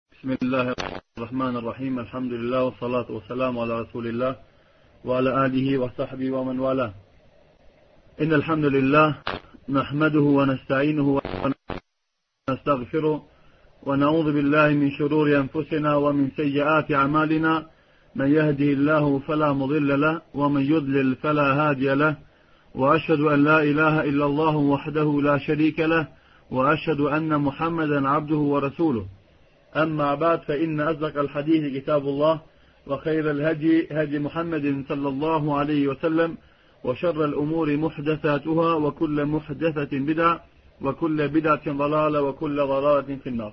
بسم الله الرحمن الرحيم الحمد لله والصلاة والسلام على رسول الله وعلى آله وصحبه ومن والاه إن الحمد لله نحمده ونستعينه ونستغفره ونعوذ بالله من شرور أنفسنا ومن سيئات أعمالنا من يهدي الله فلا مضل له ومن يضلل فلا هادي له وأشهد أن لا إله إلا الله وحده لا شريك له وأشهد أن محمدا عبده ورسوله أما بعد فإن أصدق الحديث كتاب الله وخير الهدي هدي محمد صلى الله عليه وسلم وشر الأمور محدثاتها وكل محدثة بدعة وكل بدعة ضلالة وكل ضلالة في النار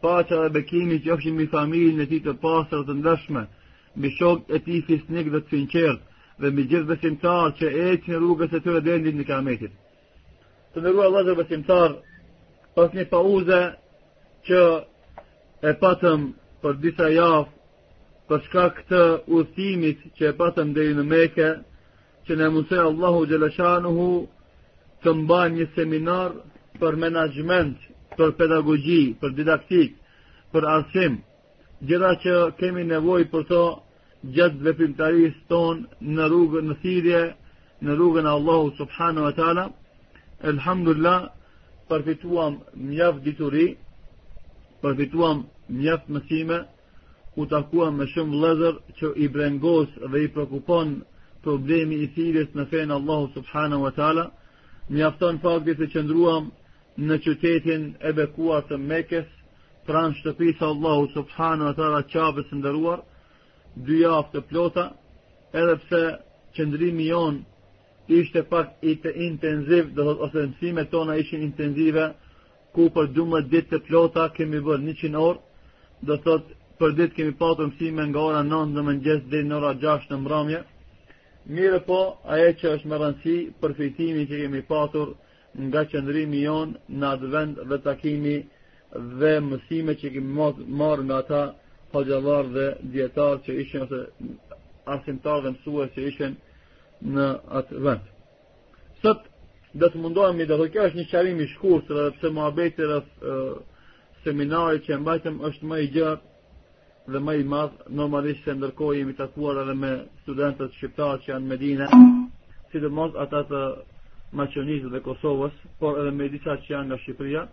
Paqja dhe bekimi qofshin mbi familjen e tij të pastër dhe të ndershme, mbi shokët e tij fisnikë dhe të sinqert, dhe mbi gjithë besimtarët që ecin në rrugën e tyre deri në ditën e Kijametit. Të nderuar vëllezër besimtarë, pas një pauze që e patëm për disa javë Për shkak të udhëtimit që e patëm deri në Mekë, që na mundësoi Allahu xheleshanuhu të mbajmë një seminar për menaxhment, për pedagogji, për didaktikë, për arsim, gjëra që kemi nevojë për to gjatë veprimtarisë tonë në rrugën në thirrje, në rrugën e Allahut subhanahu wa taala. Elhamdulilah, përfituam mjaft dituri, përfituam mjaft mësime, u takuam me shumë vëllezër që i brengos dhe i preokupon problemi i thirrjes në fenë e Allahut Subhanahu wa Ta'ala, mjafton fakti se qëndruam në qytetin e bekuar të Mekës, pranë shtëpisë së Allahut Subhanahu wa Ta'ala Qabes së nderuar, dy javë të plota, edhe pse qëndrimi jonë ishte pak intenziv, ose mësimet tona ishin intenzive, ku për 12 ditë të plota kemi bërë 100 orë, do të thotë për ditë kemi patur mësime nga ora 9 në mëngjes deri në ora 6 në mbrëmje. Mirëpo, ajo që është me rëndësi, përfitimi që kemi patur nga qëndrimi jonë në atë vend dhe takimi dhe mësimet që kemi marrë nga ata hoxhallarë dhe dijetarë që ishin ose arsimtarë dhe mësues që ishin në atë vend. Sot do të mundohemi dhe kjo është një sqarim i shkurtë edhe pse muhabeti rreth seminarit që e mbajtëm është më i gjërë dhe më i madh, normalisht se ndërkohë jemi takuar edhe me studentët shqiptarë që janë në Medinë, sidomos ata të Maqedonisë dhe Kosovës, por edhe me disa që janë nga Shqipëria.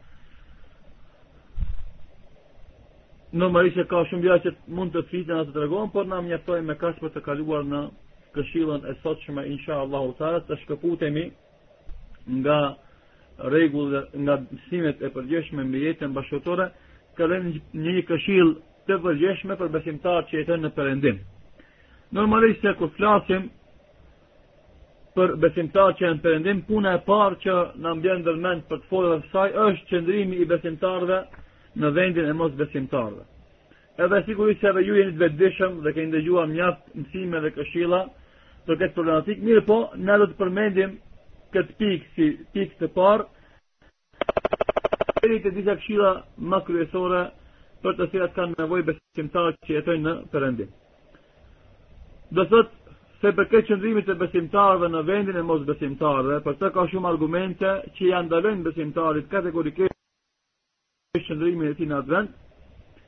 Normalisht se ka shumë gjëra që mund të fliten a të tregohen, por na mjaftohemi me kaq për të kaluar në këshillën e sotshme inshallahu taala të shkëputemi nga rregullat nga mësimet e përgjithshme mbi jetën bashkëshortore, për të dhënë një, një këshillë të përgjithshme për besimtarët që jetojnë në Perëndim. Normalisht se kur flasim për besimtarë që jetojnë në Perëndim, puna e parë që na bjen ndër mend për të folur rreth saj është qëndrimi i besimtarëve në vendin e mosbesimtarëve. Edhe sigurisht se ju jeni të vetëdijshëm dhe keni dëgjuar mjaft mësime dhe këshilla për këtë problematikë, mirëpo, na do të përmendim këtë pikë si pikë të parë Deri te disa këshilla më kryesore për të cilat kanë nevojë besimtarët që jetojnë në Perëndim. Do thotë sa i përket qëndrimit të besimtarëve në vendin e mosbesimtarëve, për të ka shumë argumente që ia ndalojnë besimtarit kategorikisht qëndrimin e tij në atë vend,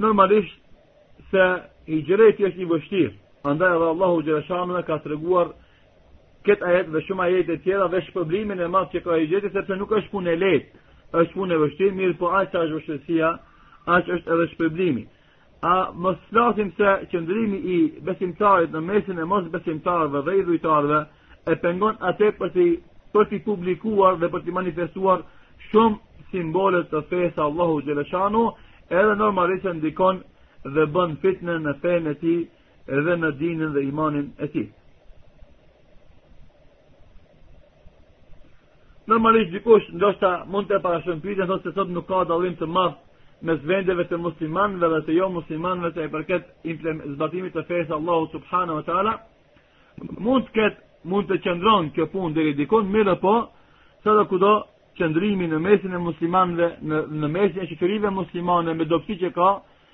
Normalisht se hixhreti është i vështirë. Andaj edhe Allahu xheleshanuhu ka treguar këtë ajet dhe shumë ajete të tjera dhe shpërblimin e madh që ka hixhreti sepse nuk është punë e lehtë. Është punë e vështirë, mirëpo aq sa është vështirësia, aq është edhe shpërblimi. A mos flasim se qëndrimi i besimtarit në mesin e mosbesimtarëve dhe idhujtarëve e pengon atë për të për t'i publikuar dhe për t'i manifestuar shumë simbole të fesë Allahu xheleshanuhu edhe normalisht e ndikon dhe bën fitne në fenë e tij edhe në dinin dhe imanin e tij. Normalisht dikush ndoshta mund të parashtron pyetjen thotë se sot nuk ka dallim të madh mes vendeve të muslimanëve dhe të jomuslimanëve sa i përket zbatimit të fesë Allahu subhanahu wa taala. Mund të ketë mund të qëndron kjo punë deri diku, mirëpo, sado kudo, qëndrimi në mesin e muslimanëve, në në mesin e shoqërive muslimane me dobësi që ka,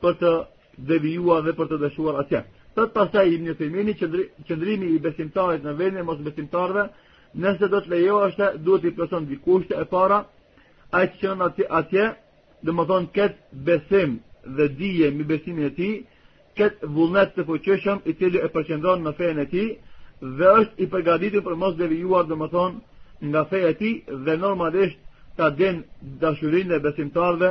për të devijuar dhe për të dështuar atje. Thotë pastaj Ibn Uthejmini, qëndrimi i besimtarit në vendin e mosbesimtarëve, nëse do të lejohet, duhet t'i plotëson dy kushte e para, ai që qëndron atje, atje domethënë të ketë besim dhe dije mbi besimin e tij, të ketë vullnet të fuqishëm i cili e përqendron në fenë e tij, dhe është i përgatitur për mos devijuar domethënë nga feja e tij, dhe normalisht ta din dashurinë e besimtarëve,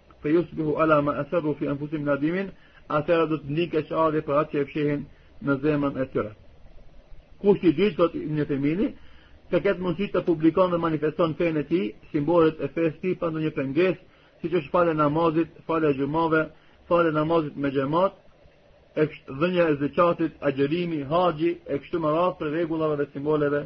Fe yusbihu ala ma asarru fi anfusihim nadimin, atëherë do të ndiejnë keqardhje për atë që e fshehin në zemrën e tyre. Kushti i dytë thotë Ibn Uthejmini, të ketë mundësi të publikon dhe manifeston fenë e tij, simbolet e fesë së tij pa ndonjë pengesë, siç është falja e namazit, falja e xhumave, falja e namazit me xhamat, e është dhënia e zeqatit, agjerimi, haxhi, e kështu me radhë prej rregullave dhe simboleve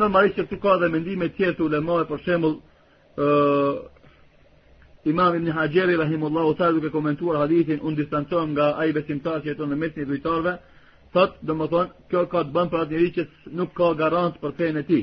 Normalisht se këtu ka dhe mendime tjera të ulemave, për shembull, ë Imam Ibn Haxheri rahimullahu ta'ala duke komentuar hadithin unë distancohem nga ai besimtar që jeton në mesin e idhujtarëve, thotë, domethënë, kjo ka të bëjë për atë njeri që nuk ka garant për fenë e tij.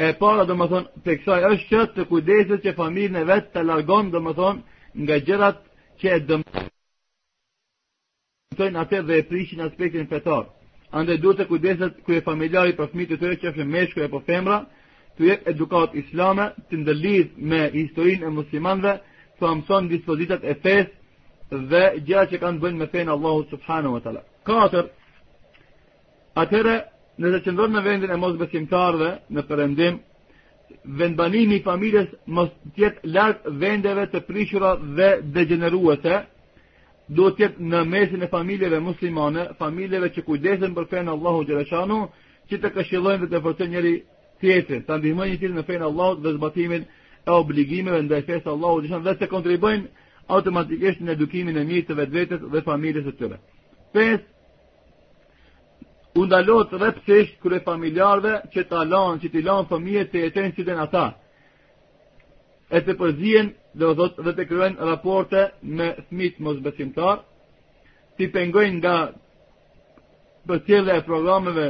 E para domethënë, prej kësaj është që të kujdeset që familjen e vet ta largon domethënë nga gjërat që e dëmtojnë atë dhe e prishin aspektin fetar. Andaj duhet të kujdeset kryefamiljari për fëmijët e tyre qofshin meshkuj apo femra, t'u jep edukatë islame, t'i ndërlidh me historinë e muslimanëve, t'ua mëson dispozitat e fesë dhe gjëra që kanë të bëjnë me fenë e Allahut subhanahu wa taala. Katër Atëherë, nëse qëndron në vendin e mosbesimtarëve në perëndim, vendbanimi i familjes mos të jetë larg vendeve të prishura dhe degjeneruese, duhet të jetë në mesin e familjeve muslimane, familjeve që kujdesen për fenë e Allahut xheleshanuhu, që të këshillojnë dhe të forcojnë njëri tjetrin, ta ndihmojnë njëri tjetrin në fenë e Allahut dhe zbatimin e obligimeve ndaj fesë së Allahut xheleshanuhu dhe të kontribuojnë automatikisht në edukimin e mirë të vetvetes dhe familjes së tyre. 5. U ndalohet rreptësisht kryefamiljarëve që ta lanë, që t'i lanë fëmijët të jetojnë si duan ata. E të përzihen dhe, dhe të krijojnë raporte me fëmijët mosbesimtarë, t'i pengojnë nga përcjellja e programeve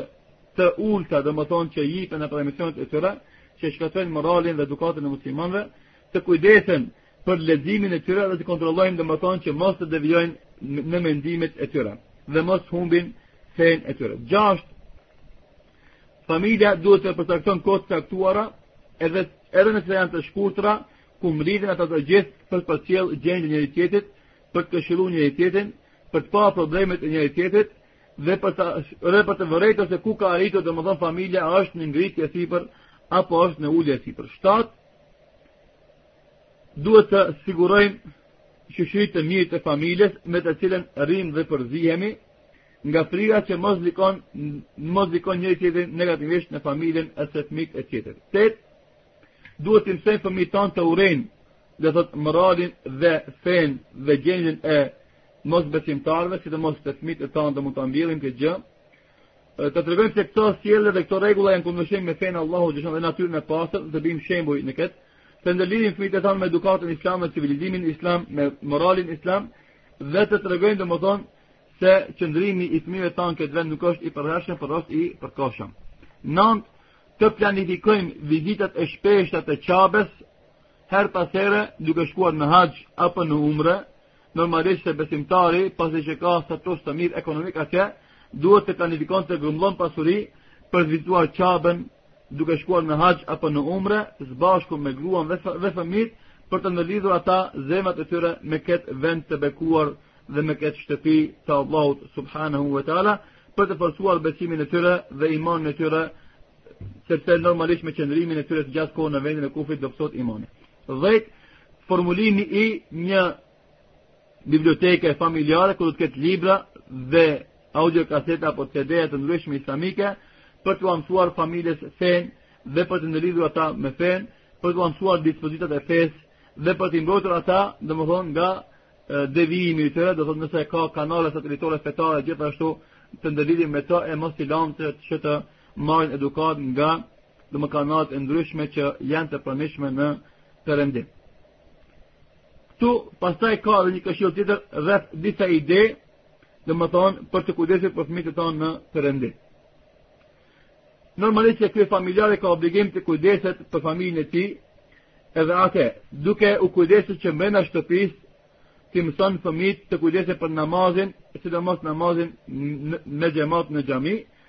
të ulëta, domethënë që jipen nëpër emisionet e tyre, që shkatërrojnë moralin dhe edukatën e muslimanëve, të kujdesen për leximin e tyre dhe t'i kontrollojnë domethënë që mos të devijojnë në mendimet e tyre dhe mos humbin fenë e tyre. Gjashtë, familja duhet të përcakton kohë të caktuara edhe, edhe nëse janë të shkurtra, ku mblidhen ata të gjithë për të përcjellë gjendjen e njëri tjetrit, për të këshillu njëri tjetrin, për të pa problemet e njëri tjetrit, dhe për të, dhe për të vërejtur se ku ka arritur domethënë familja është në ngritje e sipër, apo është në ulje e sipër. Shtatë, Duhet të sigurojmë shoqëri të mirë të familjes me të cilën rrimë dhe përzihemi, nga frika që mos ndikon mos ndikon njëri tjetrin negativisht në familjen ose fëmijët e tjerë. Tetë duhet t'i mësojmë fëmijët tanë të urrejnë do thotë moralin dhe fenë dhe gjendjen e mosbesimtarëve, sidomos te fëmijët tanë të mund ta mbjellim këtë gjë. T'u tregojmë se këto sjellje dhe këto rregulla janë në kundërshtim me fenë e Allahut dhe natyrën e pastër të bim shembuj në këtë. T'i ndërlidhim fëmijët e tanë me edukatën islame, me civilizimin islam, me moralin islam dhe t'u tregojmë domethënë se qëndrimi i fëmijëve tanë në këtë vend nuk është i përhershëm, por është i përkohshëm. Nëntë, të planifikojmë vizitat e shpeshta të Qabes Herë pas here, duke shkuar në haxh apo në umre, normalisht se besimtari, pasi që ka status të mirë ekonomik atje, duhet të planifikon të grumbullon pasuri për të vizituar Qaben duke shkuar në haxh apo në umre, së bashku me gruan dhe fëmijët, për të ndërlidhur ata zemrat e tyre me këtë vend të bekuar dhe me këtë shtëpi të Allahut subhanahu wa taala për të forcuar besimin e tyre dhe imanin e tyre sepse normalisht me qëndrimin e tyre të gjatë kohë në vendin e kufrit do pësojë imani. Dhjetë, formulimi i një biblioteke familjare, ku do të ketë libra dhe audio kaseta apo CD të ndryshme islamike, për t'ia mësuar familjes fenë dhe për të ndërlidhur ata me fenë, për t'ua mësuar dispozitat e fesë dhe për t'i mbrojtur ata, domethënë, nga devijimi i tyre, domethënë nëse ka kanale satelitore fetare gjithashtu t'i ndërlidhim me ta e mos i lamë të që të marrin edukatë nga domethënë kanalet e ndryshme që janë të pranishme në perëndim. Këtu, pastaj ka dhe një këshillë tjetër rreth disa ide domethënë për t'u kujdesur për fëmijët e tanë në perëndim. Normalisht që kryefamiljari ka obligim të kujdeset për familjen e tij, edhe atë, duke u kujdesur që mrena shtëpisë, t'i mëson fëmijët të kujdesen për namazin, sidomos namazin me xhemat në xhami,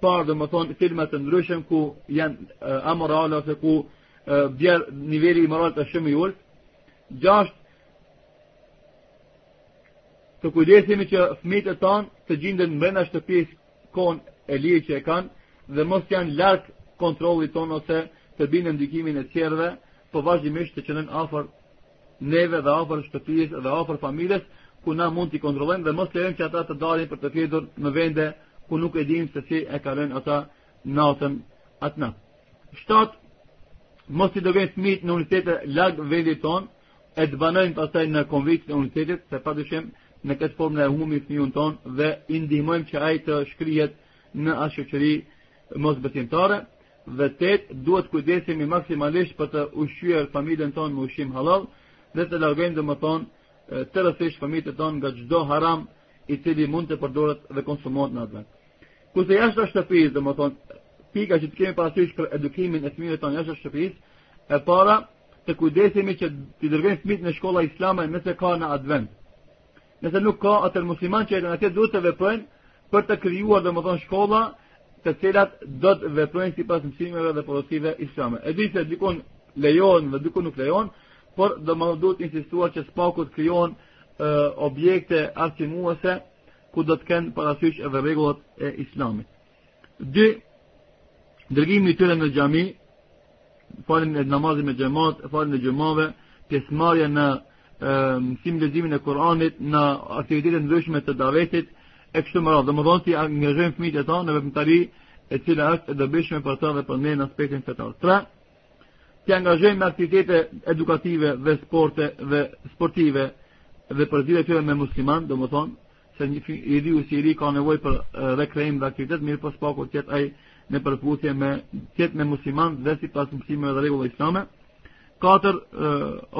parë domethënë filma të ndryshëm ku janë uh, amorale ose ku uh, bie niveli i moralit shumë i ulët. Gjashtë, të kujdesemi që fmijët e tanë të gjinden mbrenda shtëpisë kohën e lirë që e kanë dhe mos janë larg kontrollit tonë ose të bien në ndikimin e tjerëve, po vazhdimisht të qenë afër neve dhe afër shtëpisë dhe afër familjes ku na mund t'i kontrollojmë dhe mos lejmë që ata të dalin për të fjetur në vende ku nuk e dimë se si e kalojnë ata natën atë natë. Shtatë, mos t'i dërgojmë fëmijët në universitete larg vendit tonë, e të banojnë pastaj në konvikte të universitetit, se pa dyshim në këtë formë ne e humbim fëmijën tonë dhe i ndihmojmë që ai të shkrihet në atë shoqëri mosbesimtare dhe tetë duhet të kujdesemi maksimalisht për të ushqyer familjen tonë me ushqim hallall dhe të largojmë domethënë rreptësisht familjet e tona nga çdo haram i cili mund të përdoret dhe konsumohet në atë vend. Kurse jashtë shtëpisë, domethënë pika që të kemi parasysh për edukimin e fëmijëve tanë jashtë shtëpisë, e para të kujdesemi që të dërgojmë fëmijët në shkolla islame nëse ka në atë vend. Nëse nuk ka, atëherë muslimanët që jetojnë atje duhet të veprojnë për të krijuar domethënë shkolla të cilat do të veprojnë sipas mësimeve dhe porosive islame. E di se dikun lejohen dhe dikun nuk lejohen, por domethënë duhet të insistojmë që së paku të krijohen objekte arsimuese ku do të kenë parasysh edhe rregullat e islamit. Dy, dërgimi i tyre në xhami, faljen e namazit me xhamat, faljen e xhumave, pjesëmarrja në mësim-leximin e Kur'anit, në aktivitete të ndryshme të davetit e kështu me radhë. Domethënë t'i angazhojmë fëmijët e tanë në veprimtari e cila është e dobishme për ta dhe për ne në aspektin fetar. Tre, t'i angazhojmë në aktivitete edukative dhe sporte dhe sportive dhe përzierja e tyre me muslimanë, domethënë se një fëmijë i riu si i ri ka nevojë për rekreim dhe aktivitet, mirëpo së paku të jetë ai në përputhje me të jetë musliman dhe sipas mësimeve dhe rregullave islame. Katër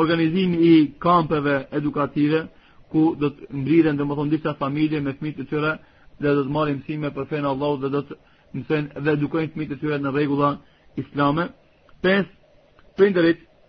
organizimi i kampeve edukative ku do të mblidhen domethënë disa familje me fëmijët e tyre dhe do të marrin mësime për fenë e Allahut dhe do të mësojnë dhe edukojnë fëmijët e tyre në rregulla islame. 5. Prindërit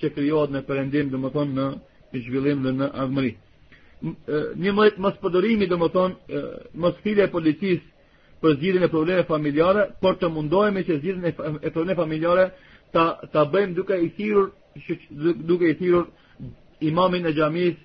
që krijohet në perëndim, domethënë në zhvillim dhe në ardhmëri. Njëmbëdhjetë mospërdorimi domethënë mos ftesa e policisë për zgjidhjen e problemeve familjare, por të mundohemi që zgjidhjen e problemeve familjare ta ta bëjmë duke i thirrur duke i thirrur imamin e xhamisë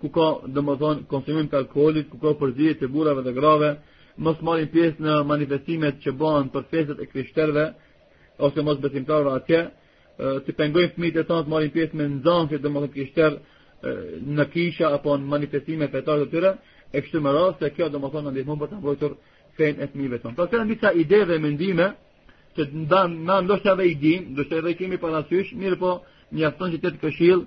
ku ka domethënë konsumim të alkoolit, ku ka përzierje të burrave dhe grave, mos marrin pjesë në manifestimet që bëhen për festat e krishterëve ose mosbesimtarëve atje, të pengojnë fëmijët tanë të marrin pjesë me nxënësit domethënë të krishterë në kisha apo në manifestime fetare të tyre, e kështu me radhë se kjo domethënë ndihmon për ta mbrojtur fenë e fëmijëve tanë. Pra janë disa ide dhe mendime që ndoshta ndoshta edhe i dimë, ndoshta edhe i kemi parasysh, mirëpo mjafton që të këshill